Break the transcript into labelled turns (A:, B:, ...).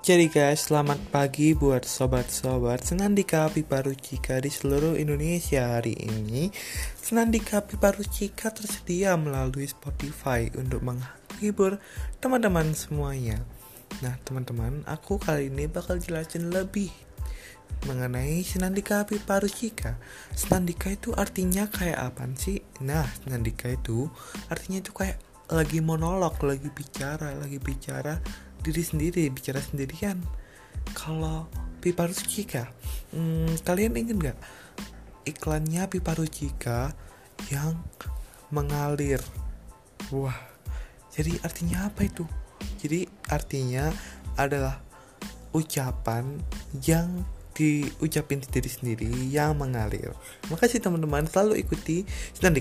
A: Jadi guys, selamat pagi buat sobat-sobat Senandika Pipa Rucika di seluruh Indonesia hari ini. Senandika Pipa Rucika tersedia melalui Spotify untuk menghibur teman-teman semuanya. Nah, teman-teman, aku kali ini bakal jelasin lebih mengenai Senandika Pipa Rucika. Senandika itu artinya kayak apa sih? Nah, Senandika itu artinya itu kayak lagi monolog, lagi bicara, lagi bicara diri sendiri bicara sendirian kalau pipa Rucika hmm, kalian ingin nggak iklannya pipa Rucika yang mengalir? Wah jadi artinya apa itu? Jadi artinya adalah ucapan yang diucapin diri sendiri yang mengalir. Makasih teman-teman selalu ikuti dan